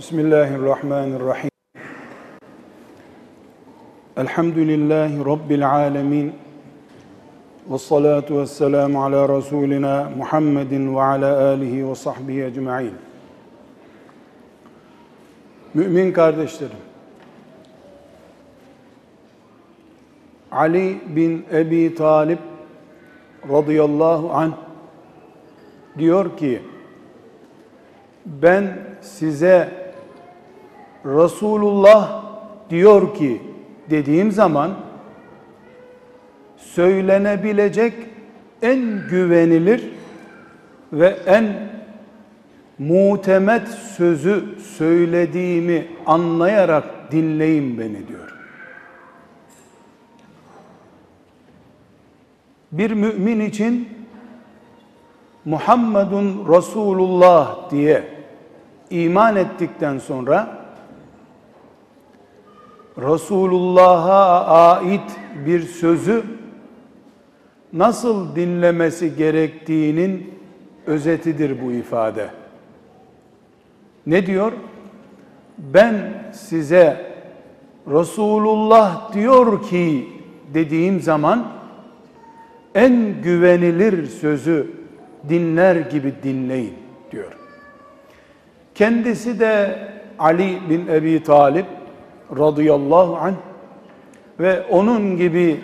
Bismillahirrahmanirrahim. Elhamdülillahi Rabbil alemin. Ve salatu ve selamu ala Resulina Muhammedin ve ala alihi ve sahbihi ecma'in. Mümin kardeşlerim, Ali bin Ebi Talip radıyallahu anh diyor ki, ben size Resulullah diyor ki dediğim zaman söylenebilecek en güvenilir ve en mutemet sözü söylediğimi anlayarak dinleyin beni diyor. Bir mümin için Muhammedun Resulullah diye iman ettikten sonra Resulullah'a ait bir sözü nasıl dinlemesi gerektiğinin özetidir bu ifade. Ne diyor? Ben size Resulullah diyor ki dediğim zaman en güvenilir sözü dinler gibi dinleyin diyor. Kendisi de Ali bin Ebi Talip radıyallahu anh ve onun gibi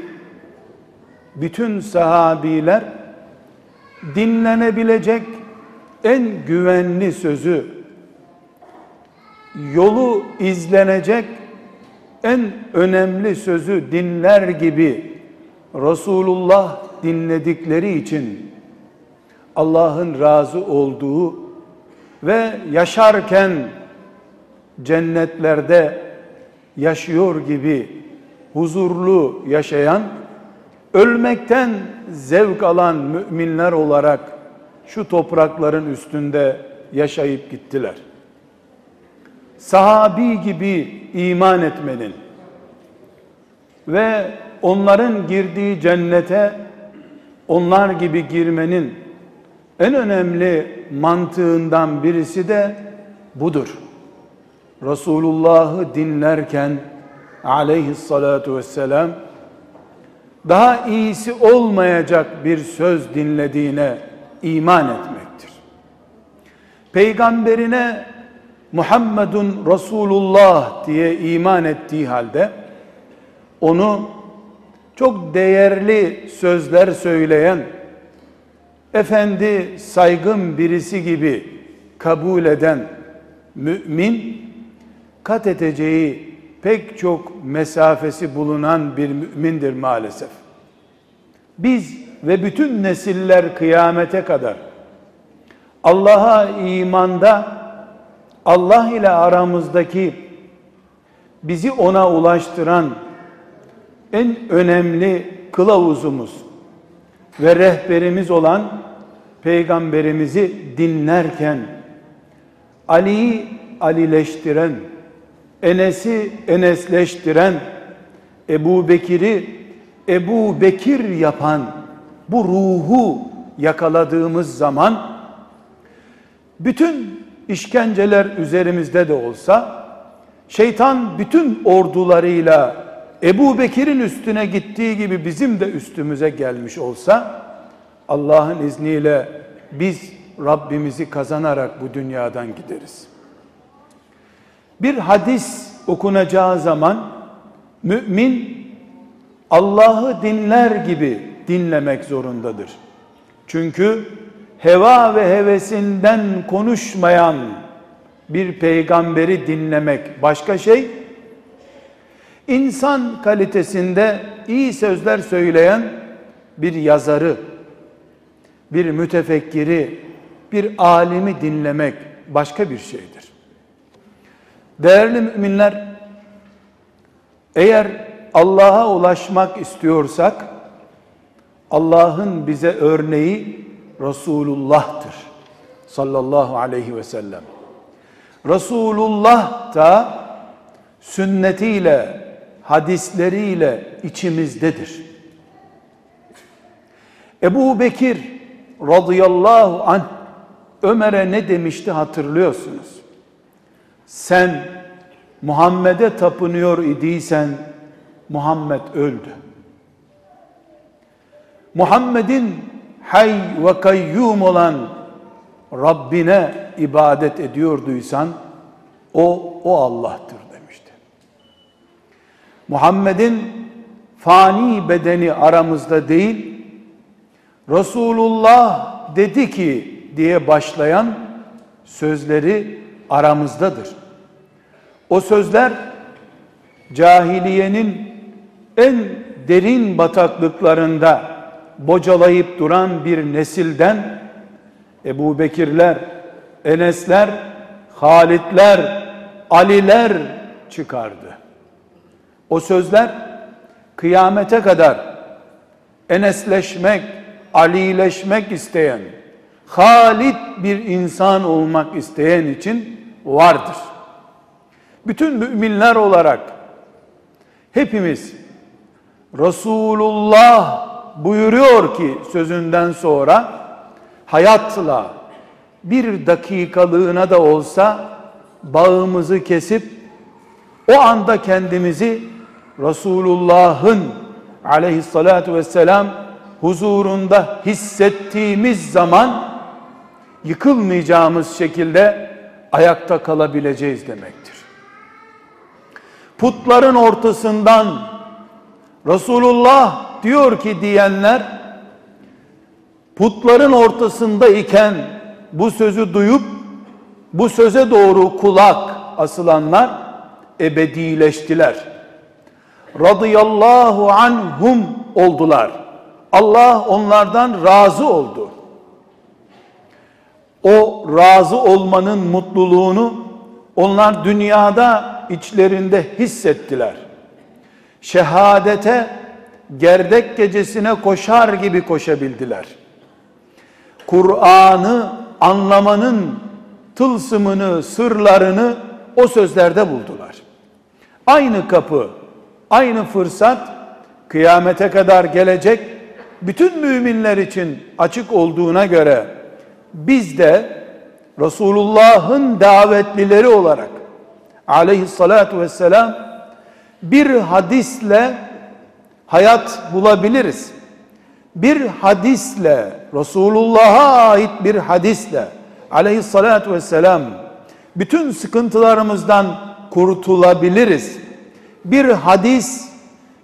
bütün sahabiler dinlenebilecek en güvenli sözü yolu izlenecek en önemli sözü dinler gibi Resulullah dinledikleri için Allah'ın razı olduğu ve yaşarken cennetlerde yaşıyor gibi huzurlu yaşayan, ölmekten zevk alan müminler olarak şu toprakların üstünde yaşayıp gittiler. Sahabi gibi iman etmenin ve onların girdiği cennete onlar gibi girmenin en önemli mantığından birisi de budur. Resulullah'ı dinlerken aleyhissalatu vesselam daha iyisi olmayacak bir söz dinlediğine iman etmektir. Peygamberine Muhammedun Resulullah diye iman ettiği halde onu çok değerli sözler söyleyen efendi saygın birisi gibi kabul eden mümin kat edeceği pek çok mesafesi bulunan bir mümindir maalesef. Biz ve bütün nesiller kıyamete kadar Allah'a imanda Allah ile aramızdaki bizi ona ulaştıran en önemli kılavuzumuz ve rehberimiz olan peygamberimizi dinlerken Ali'yi alileştiren, Enes'i enesleştiren, Ebu Bekir'i Ebu Bekir yapan bu ruhu yakaladığımız zaman bütün işkenceler üzerimizde de olsa şeytan bütün ordularıyla Ebu Bekir'in üstüne gittiği gibi bizim de üstümüze gelmiş olsa Allah'ın izniyle biz Rabbimizi kazanarak bu dünyadan gideriz. Bir hadis okunacağı zaman mümin Allah'ı dinler gibi dinlemek zorundadır. Çünkü heva ve hevesinden konuşmayan bir peygamberi dinlemek başka şey, insan kalitesinde iyi sözler söyleyen bir yazarı, bir mütefekkiri, bir alimi dinlemek başka bir şeydir. Değerli müminler, eğer Allah'a ulaşmak istiyorsak, Allah'ın bize örneği Resulullah'tır. Sallallahu aleyhi ve sellem. Resulullah da sünnetiyle, hadisleriyle içimizdedir. Ebu Bekir radıyallahu anh Ömer'e ne demişti hatırlıyorsunuz. Sen Muhammed'e tapınıyor idiysen Muhammed öldü. Muhammed'in hay ve kayyum olan Rabbine ibadet ediyorduysan o o Allah'tır demişti. Muhammed'in fani bedeni aramızda değil Resulullah dedi ki diye başlayan sözleri aramızdadır. O sözler cahiliyenin en derin bataklıklarında bocalayıp duran bir nesilden Ebu Bekirler, Enesler, Halitler, Aliler çıkardı. O sözler kıyamete kadar Enesleşmek, Alileşmek isteyen, Halit bir insan olmak isteyen için vardır. Bütün müminler olarak hepimiz Resulullah buyuruyor ki sözünden sonra hayatla bir dakikalığına da olsa bağımızı kesip o anda kendimizi Resulullah'ın aleyhissalatu vesselam huzurunda hissettiğimiz zaman yıkılmayacağımız şekilde ayakta kalabileceğiz demektir. Putların ortasından Resulullah diyor ki diyenler putların ortasında iken bu sözü duyup bu söze doğru kulak asılanlar ebedileştiler. Radıyallahu anhum oldular. Allah onlardan razı oldu. O razı olmanın mutluluğunu onlar dünyada içlerinde hissettiler. Şehadete gerdek gecesine koşar gibi koşabildiler. Kur'an'ı anlamanın tılsımını, sırlarını o sözlerde buldular. Aynı kapı, aynı fırsat kıyamete kadar gelecek bütün müminler için açık olduğuna göre biz de Resulullah'ın davetlileri olarak aleyhissalatu vesselam bir hadisle hayat bulabiliriz. Bir hadisle Resulullah'a ait bir hadisle aleyhissalatu vesselam bütün sıkıntılarımızdan kurtulabiliriz. Bir hadis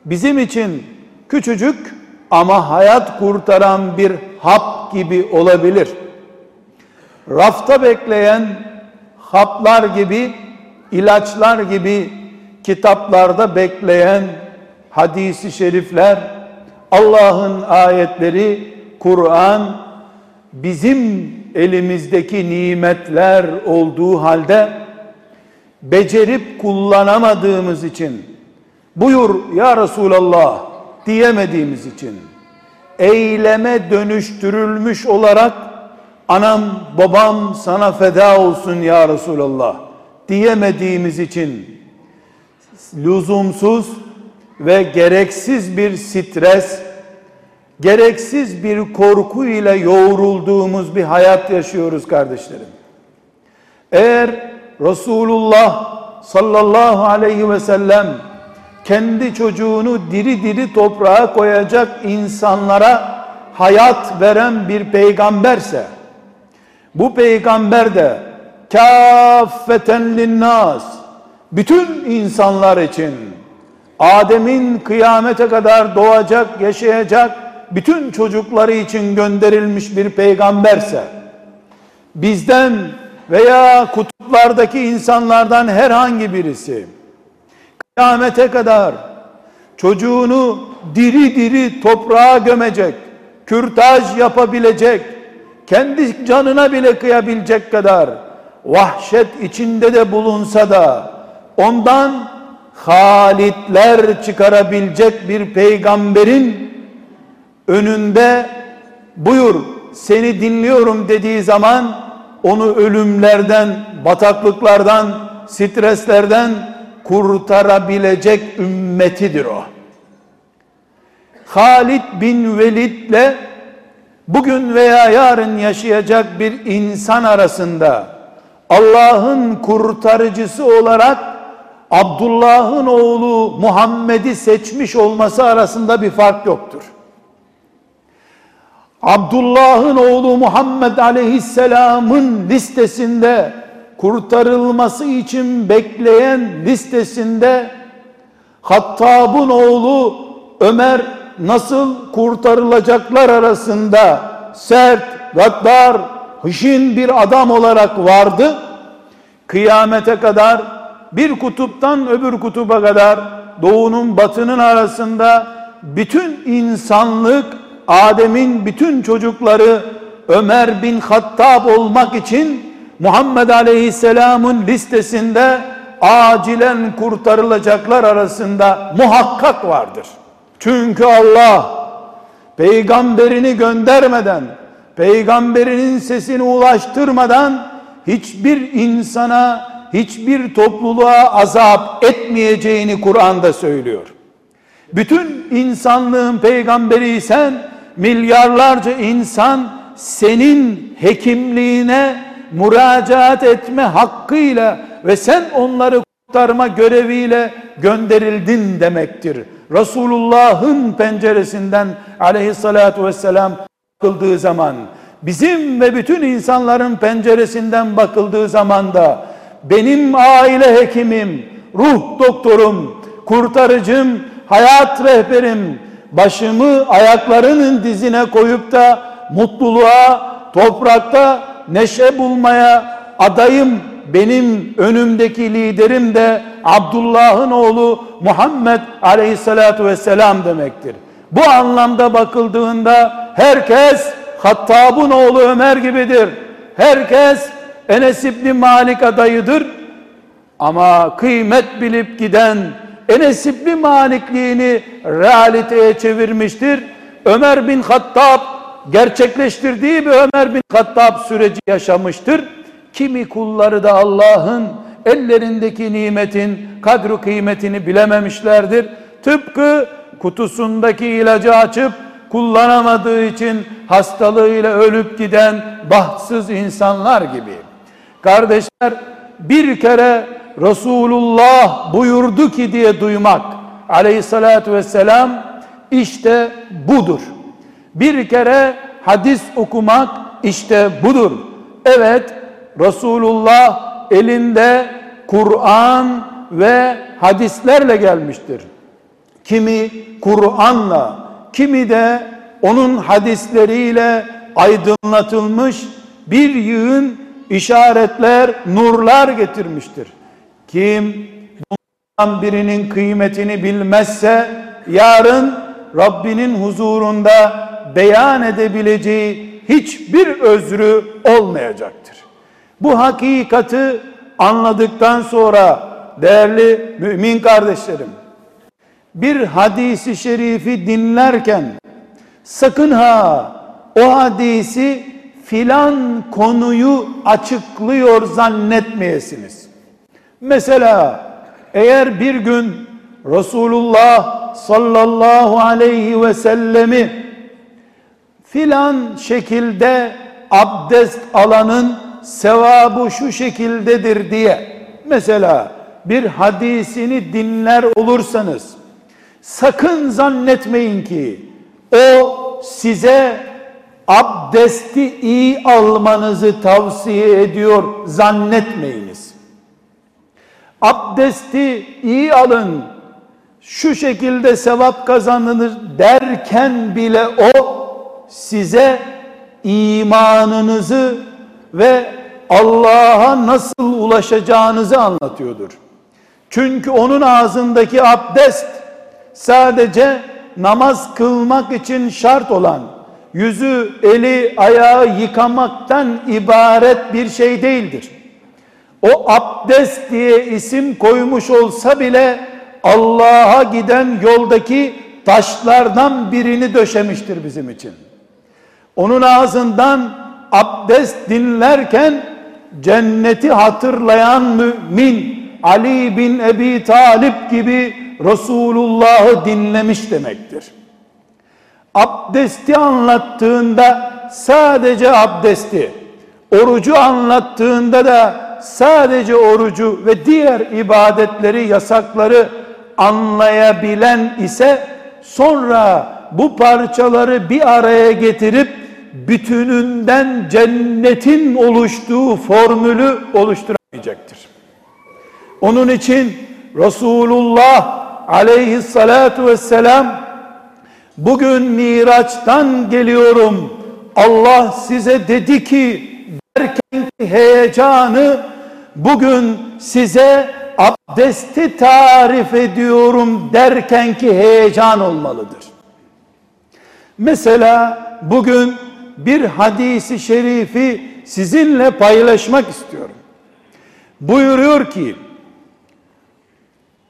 bizim için küçücük ama hayat kurtaran bir hap gibi olabilir. Rafta bekleyen haplar gibi, ilaçlar gibi kitaplarda bekleyen hadisi şerifler, Allah'ın ayetleri, Kur'an bizim elimizdeki nimetler olduğu halde becerip kullanamadığımız için buyur ya Resulallah diyemediğimiz için eyleme dönüştürülmüş olarak anam babam sana feda olsun ya Resulallah diyemediğimiz için lüzumsuz ve gereksiz bir stres, gereksiz bir korku ile yoğrulduğumuz bir hayat yaşıyoruz kardeşlerim. Eğer Resulullah sallallahu aleyhi ve sellem kendi çocuğunu diri diri toprağa koyacak insanlara hayat veren bir peygamberse bu peygamber de kâffeten linnas bütün insanlar için Adem'in kıyamete kadar doğacak, yaşayacak bütün çocukları için gönderilmiş bir peygamberse bizden veya kutuplardaki insanlardan herhangi birisi kıyamete kadar çocuğunu diri diri toprağa gömecek, kürtaj yapabilecek, kendi canına bile kıyabilecek kadar vahşet içinde de bulunsa da ondan halitler çıkarabilecek bir peygamberin önünde buyur seni dinliyorum dediği zaman onu ölümlerden, bataklıklardan, streslerden kurtarabilecek ümmetidir o. Halid bin Velid'le bugün veya yarın yaşayacak bir insan arasında Allah'ın kurtarıcısı olarak Abdullah'ın oğlu Muhammed'i seçmiş olması arasında bir fark yoktur. Abdullah'ın oğlu Muhammed Aleyhisselam'ın listesinde kurtarılması için bekleyen listesinde Hattab'ın oğlu Ömer nasıl kurtarılacaklar arasında sert, gaddar, hışin bir adam olarak vardı. Kıyamete kadar bir kutuptan öbür kutuba kadar doğunun batının arasında bütün insanlık Adem'in bütün çocukları Ömer bin Hattab olmak için Muhammed Aleyhisselam'ın listesinde acilen kurtarılacaklar arasında muhakkak vardır. Çünkü Allah peygamberini göndermeden, peygamberinin sesini ulaştırmadan hiçbir insana, hiçbir topluluğa azap etmeyeceğini Kur'an'da söylüyor. Bütün insanlığın peygamberiysen milyarlarca insan senin hekimliğine müracaat etme hakkıyla ve sen onları kurtarma göreviyle gönderildin demektir. Resulullah'ın penceresinden aleyhissalatu vesselam bakıldığı zaman bizim ve bütün insanların penceresinden bakıldığı zaman da benim aile hekimim, ruh doktorum, kurtarıcım, hayat rehberim, başımı ayaklarının dizine koyup da mutluluğa, toprakta neşe bulmaya adayım benim önümdeki liderim de Abdullah'ın oğlu Muhammed aleyhissalatu vesselam demektir. Bu anlamda bakıldığında herkes Hattab'ın oğlu Ömer gibidir. Herkes Enes İbni Malik adayıdır. Ama kıymet bilip giden Enes İbni Malikliğini realiteye çevirmiştir. Ömer bin Hattab gerçekleştirdiği bir Ömer bin Hattab süreci yaşamıştır. Kimi kulları da Allah'ın ellerindeki nimetin kadru kıymetini bilememişlerdir. Tıpkı kutusundaki ilacı açıp kullanamadığı için hastalığıyla ölüp giden bahtsız insanlar gibi. Kardeşler bir kere Resulullah buyurdu ki diye duymak aleyhissalatü vesselam işte budur. Bir kere hadis okumak işte budur. Evet Resulullah elinde Kur'an ve hadislerle gelmiştir. Kimi Kur'an'la, kimi de onun hadisleriyle aydınlatılmış bir yığın işaretler, nurlar getirmiştir. Kim bundan birinin kıymetini bilmezse yarın Rabbinin huzurunda beyan edebileceği hiçbir özrü olmayacaktır. Bu hakikati anladıktan sonra değerli mümin kardeşlerim bir hadisi şerifi dinlerken sakın ha o hadisi filan konuyu açıklıyor zannetmeyesiniz. Mesela eğer bir gün Resulullah sallallahu aleyhi ve sellemi filan şekilde abdest alanın sevabı şu şekildedir diye mesela bir hadisini dinler olursanız sakın zannetmeyin ki o size abdesti iyi almanızı tavsiye ediyor zannetmeyiniz. Abdesti iyi alın, şu şekilde sevap kazanılır derken bile o size imanınızı ve Allah'a nasıl ulaşacağınızı anlatıyordur. Çünkü onun ağzındaki abdest sadece namaz kılmak için şart olan yüzü, eli, ayağı yıkamaktan ibaret bir şey değildir. O abdest diye isim koymuş olsa bile Allah'a giden yoldaki taşlardan birini döşemiştir bizim için. Onun ağzından abdest dinlerken cenneti hatırlayan mümin Ali bin Ebi Talip gibi Resulullah'ı dinlemiş demektir. Abdesti anlattığında sadece abdesti, orucu anlattığında da sadece orucu ve diğer ibadetleri, yasakları anlayabilen ise sonra bu parçaları bir araya getirip bütününden cennetin oluştuğu formülü oluşturamayacaktır. Onun için Resulullah aleyhissalatu vesselam bugün Miraç'tan geliyorum Allah size dedi ki derken heyecanı bugün size abdesti tarif ediyorum derken ki heyecan olmalıdır. Mesela bugün bir hadisi şerifi sizinle paylaşmak istiyorum. Buyuruyor ki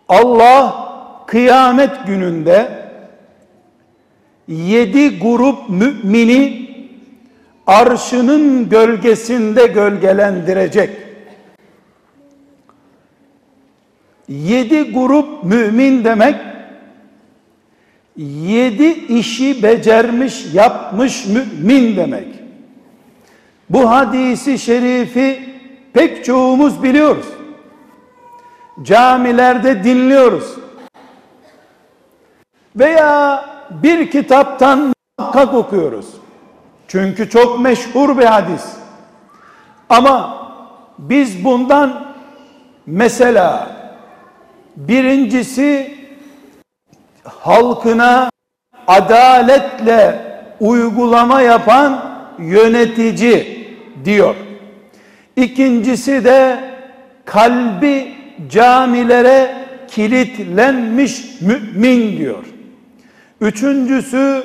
Allah kıyamet gününde yedi grup mümini arşının gölgesinde gölgelendirecek. Yedi grup mümin demek yedi işi becermiş yapmış mümin demek. Bu hadisi şerifi pek çoğumuz biliyoruz. Camilerde dinliyoruz. Veya bir kitaptan muhakkak okuyoruz. Çünkü çok meşhur bir hadis. Ama biz bundan mesela birincisi halkına adaletle uygulama yapan yönetici diyor. İkincisi de kalbi camilere kilitlenmiş mümin diyor. Üçüncüsü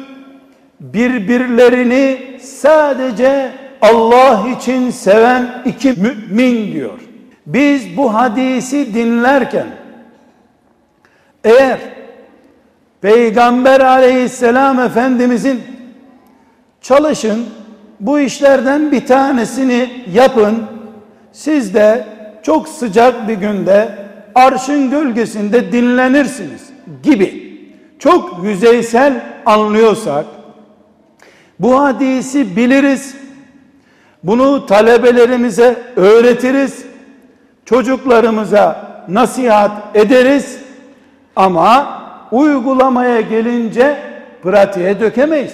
birbirlerini sadece Allah için seven iki mümin diyor. Biz bu hadisi dinlerken eğer Peygamber aleyhisselam efendimizin çalışın bu işlerden bir tanesini yapın siz de çok sıcak bir günde arşın gölgesinde dinlenirsiniz gibi çok yüzeysel anlıyorsak bu hadisi biliriz. Bunu talebelerimize öğretiriz. Çocuklarımıza nasihat ederiz. Ama uygulamaya gelince pratiğe dökemeyiz.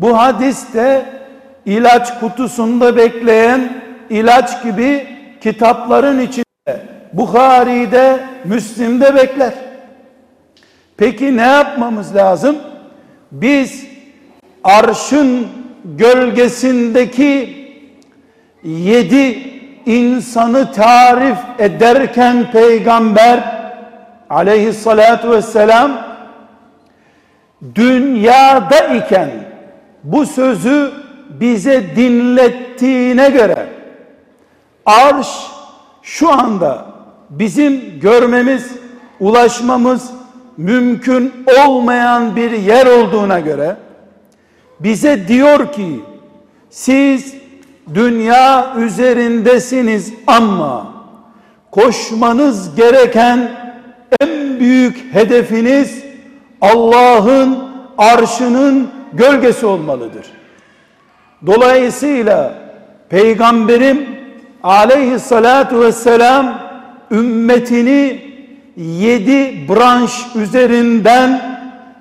Bu hadiste ilaç kutusunda bekleyen ilaç gibi kitapların içinde Bukhari'de, Müslim'de bekler. Peki ne yapmamız lazım? Biz arşın gölgesindeki yedi insanı tarif ederken peygamber aleyhissalatu vesselam dünyada iken bu sözü bize dinlettiğine göre arş şu anda bizim görmemiz, ulaşmamız mümkün olmayan bir yer olduğuna göre bize diyor ki siz dünya üzerindesiniz ama koşmanız gereken en büyük hedefiniz Allah'ın arşının gölgesi olmalıdır. Dolayısıyla peygamberim aleyhissalatu vesselam ümmetini yedi branş üzerinden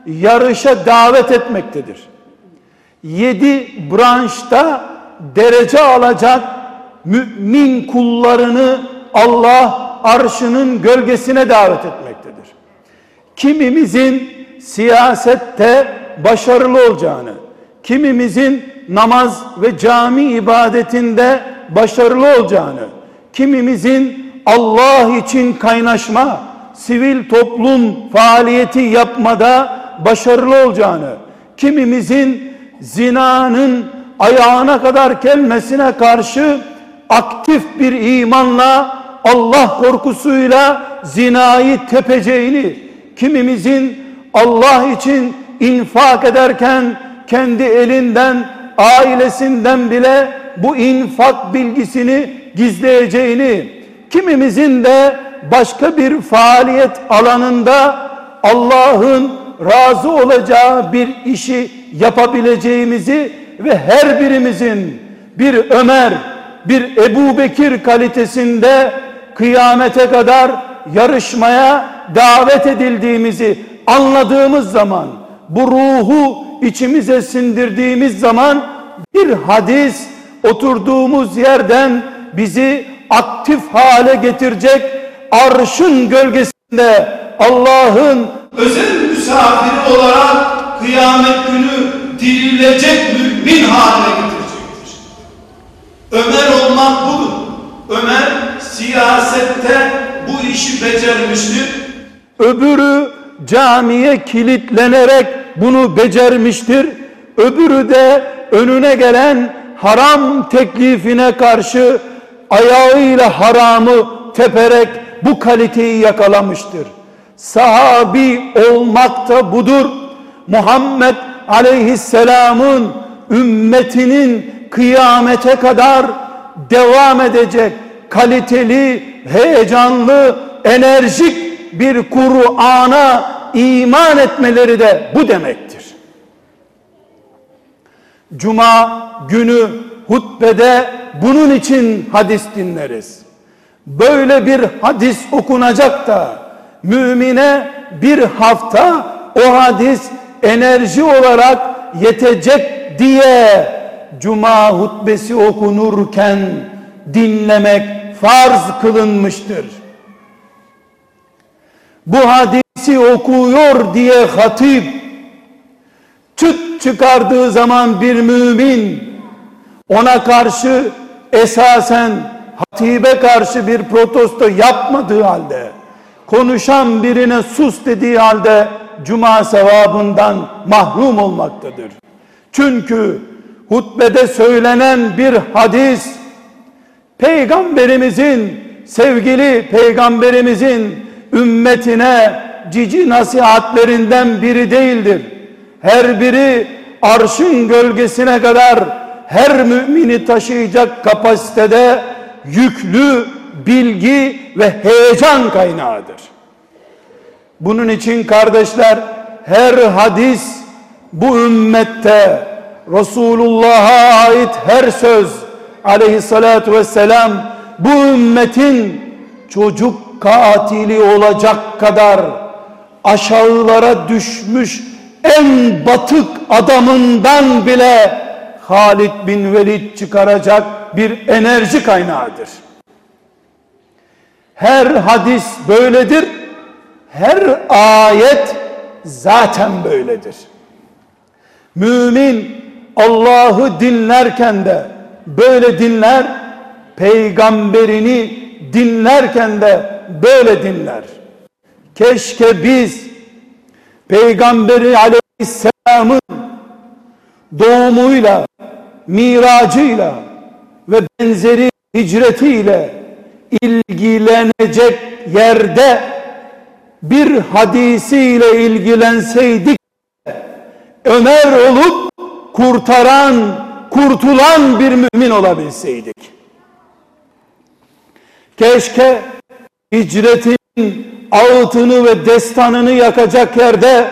yarışa davet etmektedir yedi branşta derece alacak mümin kullarını Allah arşının gölgesine davet etmektedir. Kimimizin siyasette başarılı olacağını, kimimizin namaz ve cami ibadetinde başarılı olacağını, kimimizin Allah için kaynaşma, sivil toplum faaliyeti yapmada başarılı olacağını, kimimizin zinanın ayağına kadar gelmesine karşı aktif bir imanla Allah korkusuyla zinayı tepeceğini kimimizin Allah için infak ederken kendi elinden ailesinden bile bu infak bilgisini gizleyeceğini kimimizin de başka bir faaliyet alanında Allah'ın razı olacağı bir işi yapabileceğimizi ve her birimizin bir Ömer, bir Ebu Bekir kalitesinde kıyamete kadar yarışmaya davet edildiğimizi anladığımız zaman bu ruhu içimize sindirdiğimiz zaman bir hadis oturduğumuz yerden bizi aktif hale getirecek arşın gölgesinde Allah'ın özel misafiri olarak kıyamet günü dirilecek mümin haline getirecektir. Ömer olmak budur. Ömer siyasette bu işi becermiştir. Öbürü camiye kilitlenerek bunu becermiştir. Öbürü de önüne gelen haram teklifine karşı ayağıyla haramı teperek bu kaliteyi yakalamıştır. Sahabi olmak da budur. Muhammed aleyhisselamın ümmetinin kıyamete kadar devam edecek kaliteli, heyecanlı, enerjik bir Kur'an'a iman etmeleri de bu demektir. Cuma günü hutbede bunun için hadis dinleriz. Böyle bir hadis okunacak da mümine bir hafta o hadis enerji olarak yetecek diye cuma hutbesi okunurken dinlemek farz kılınmıştır. Bu hadisi okuyor diye hatip çıt çıkardığı zaman bir mümin ona karşı esasen hatibe karşı bir protesto yapmadığı halde konuşan birine sus dediği halde cuma sevabından mahrum olmaktadır. Çünkü hutbede söylenen bir hadis peygamberimizin sevgili peygamberimizin ümmetine cici nasihatlerinden biri değildir. Her biri arşın gölgesine kadar her mümini taşıyacak kapasitede yüklü bilgi ve heyecan kaynağıdır. Bunun için kardeşler her hadis bu ümmette Resulullah'a ait her söz aleyhissalatu vesselam bu ümmetin çocuk katili olacak kadar aşağılara düşmüş en batık adamından bile Halid bin Velid çıkaracak bir enerji kaynağıdır. Her hadis böyledir. Her ayet zaten böyledir. Mümin Allah'ı dinlerken de böyle dinler, peygamberini dinlerken de böyle dinler. Keşke biz peygamberi aleyhisselamın doğumuyla, miracıyla ve benzeri hicretiyle ilgilenecek yerde bir hadisiyle ilgilenseydik Ömer olup kurtaran, kurtulan bir mümin olabilseydik. Keşke hicretin ağıtını ve destanını yakacak yerde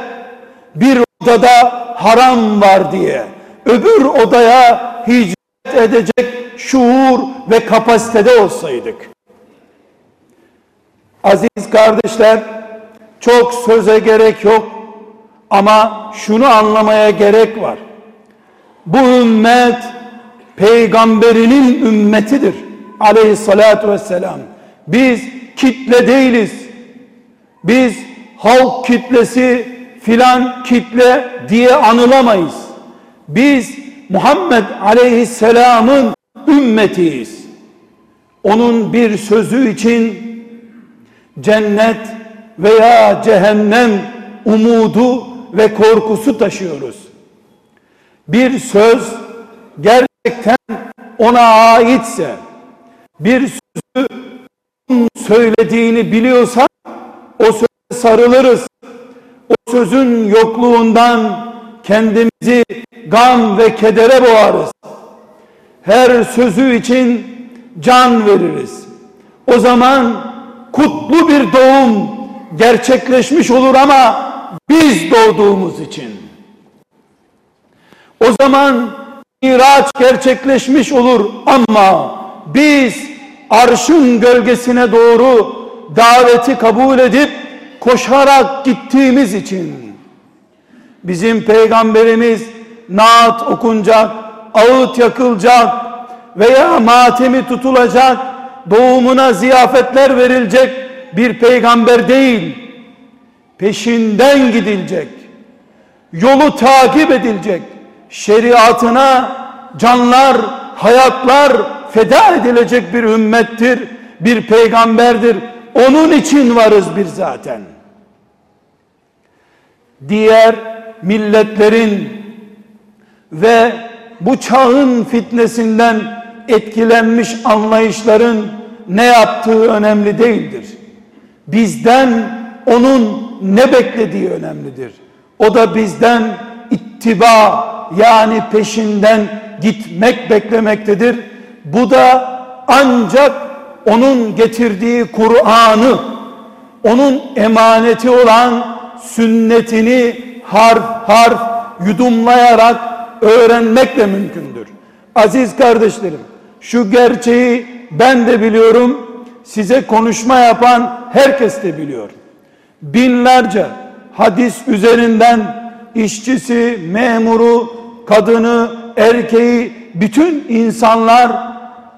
bir odada haram var diye öbür odaya hicret edecek şuur ve kapasitede olsaydık. Aziz kardeşler çok söze gerek yok ama şunu anlamaya gerek var. Bu ümmet peygamberinin ümmetidir. Aleyhissalatu vesselam. Biz kitle değiliz. Biz halk kitlesi filan kitle diye anılamayız. Biz Muhammed Aleyhisselam'ın ümmetiyiz. Onun bir sözü için cennet veya cehennem umudu ve korkusu taşıyoruz. Bir söz gerçekten ona aitse, bir sözü söylediğini biliyorsa o söze sarılırız. O sözün yokluğundan kendimizi gam ve kedere boğarız. Her sözü için can veririz. O zaman kutlu bir doğum gerçekleşmiş olur ama biz doğduğumuz için. O zaman miraç gerçekleşmiş olur ama biz arşın gölgesine doğru daveti kabul edip koşarak gittiğimiz için bizim peygamberimiz naat okunacak, ağıt yakılacak veya matemi tutulacak, doğumuna ziyafetler verilecek bir peygamber değil. Peşinden gidilecek. Yolu takip edilecek. Şeriatına canlar, hayatlar feda edilecek bir ümmettir, bir peygamberdir. Onun için varız biz zaten. Diğer milletlerin ve bu çağın fitnesinden etkilenmiş anlayışların ne yaptığı önemli değildir. Bizden onun ne beklediği önemlidir. O da bizden ittiba yani peşinden gitmek beklemektedir. Bu da ancak onun getirdiği Kur'an'ı, onun emaneti olan sünnetini harf harf yudumlayarak öğrenmekle mümkündür. Aziz kardeşlerim, şu gerçeği ben de biliyorum, size konuşma yapan herkes de biliyor. Binlerce hadis üzerinden işçisi, memuru, kadını, erkeği, bütün insanlar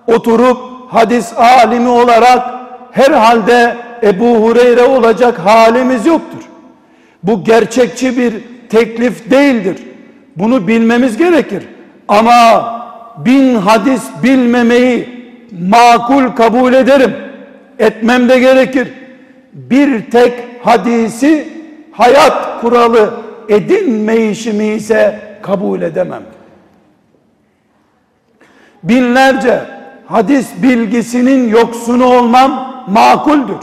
oturup hadis alimi olarak herhalde Ebu Hureyre olacak halimiz yoktur. Bu gerçekçi bir teklif değildir. Bunu bilmemiz gerekir. Ama bin hadis bilmemeyi makul kabul ederim. Etmem de gerekir. Bir tek hadisi hayat kuralı edinmeyişimi ise kabul edemem. Binlerce hadis bilgisinin yoksunu olmam makuldür.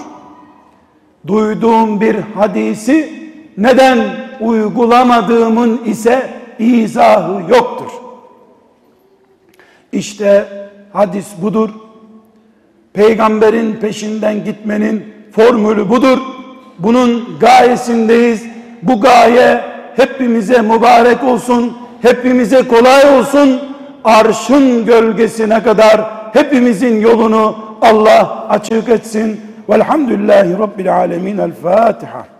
Duyduğum bir hadisi neden uygulamadığımın ise izahı yoktur. İşte hadis budur. Peygamberin peşinden gitmenin formülü budur. Bunun gayesindeyiz. Bu gaye hepimize mübarek olsun. Hepimize kolay olsun. Arşın gölgesine kadar hepimizin yolunu Allah açık etsin. Velhamdülillahi Rabbil Alemin. El Fatiha.